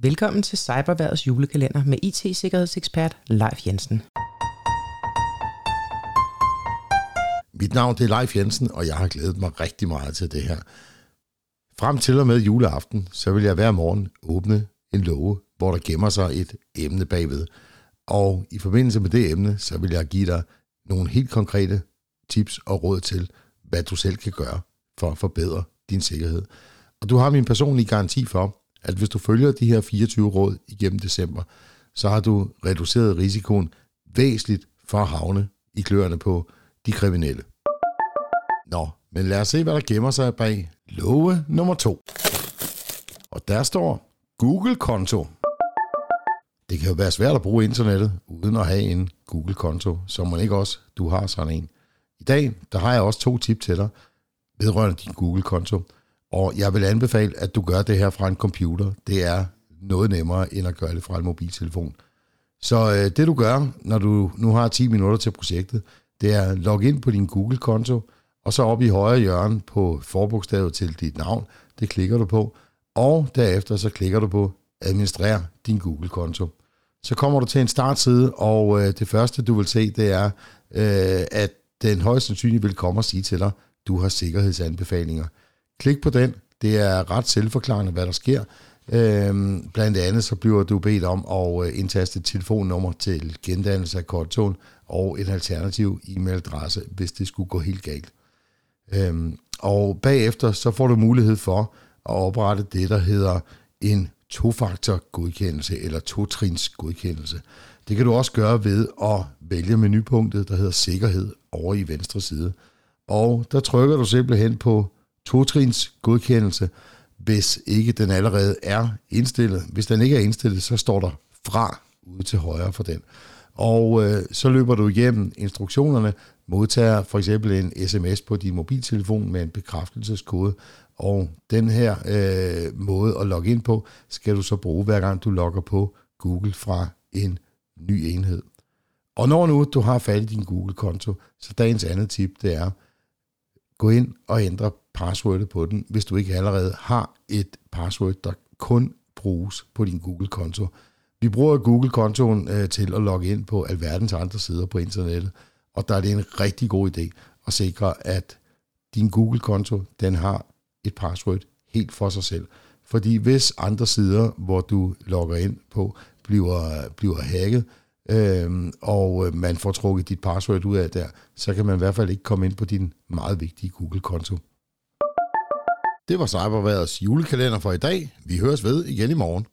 Velkommen til Cyberværdets julekalender med IT-sikkerhedsekspert Leif Jensen. Mit navn det er Leif Jensen, og jeg har glædet mig rigtig meget til det her. Frem til og med juleaften, så vil jeg hver morgen åbne en låge, hvor der gemmer sig et emne bagved. Og i forbindelse med det emne, så vil jeg give dig nogle helt konkrete tips og råd til, hvad du selv kan gøre for at forbedre din sikkerhed. Og du har min personlige garanti for, at hvis du følger de her 24 råd igennem december, så har du reduceret risikoen væsentligt for at havne i kløerne på de kriminelle. Nå, men lad os se, hvad der gemmer sig bag love nummer to. Og der står Google-konto. Det kan jo være svært at bruge internettet uden at have en Google-konto, som man ikke også du har sådan en. I dag der har jeg også to tip til dig vedrørende din Google-konto. Og jeg vil anbefale, at du gør det her fra en computer. Det er noget nemmere, end at gøre det fra en mobiltelefon. Så øh, det du gør, når du nu har 10 minutter til projektet, det er at logge ind på din Google-konto, og så op i højre hjørne på forbogstavet til dit navn, det klikker du på, og derefter så klikker du på administrer din Google-konto. Så kommer du til en startside, og øh, det første du vil se, det er, øh, at den højst sandsynligt vil komme og sige til dig, du har sikkerhedsanbefalinger. Klik på den. Det er ret selvforklarende, hvad der sker. Øhm, blandt andet så bliver du bedt om at øh, indtaste et telefonnummer til gendannelse af kontoen og en alternativ e-mailadresse, hvis det skulle gå helt galt. Øhm, og bagefter så får du mulighed for at oprette det, der hedder en tofaktor godkendelse eller totrins godkendelse. Det kan du også gøre ved at vælge menupunktet, der hedder sikkerhed over i venstre side. Og der trykker du simpelthen på totrins godkendelse, hvis ikke den allerede er indstillet. Hvis den ikke er indstillet, så står der fra ude til højre for den. Og øh, så løber du igennem instruktionerne, modtager for eksempel en sms på din mobiltelefon med en bekræftelseskode, og den her øh, måde at logge ind på, skal du så bruge hver gang du logger på Google fra en ny enhed. Og når nu du har fat i din Google-konto, så dagens andet tip, det er, gå ind og ændre passwordet på den, hvis du ikke allerede har et password, der kun bruges på din Google-konto. Vi bruger Google-kontoen øh, til at logge ind på alverdens andre sider på internettet, og der er det en rigtig god idé at sikre, at din Google-konto, den har et password helt for sig selv. Fordi hvis andre sider, hvor du logger ind på, bliver, bliver hacket, øh, og man får trukket dit password ud af der, så kan man i hvert fald ikke komme ind på din meget vigtige Google-konto. Det var Cyberværets julekalender for i dag. Vi høres ved igen i morgen.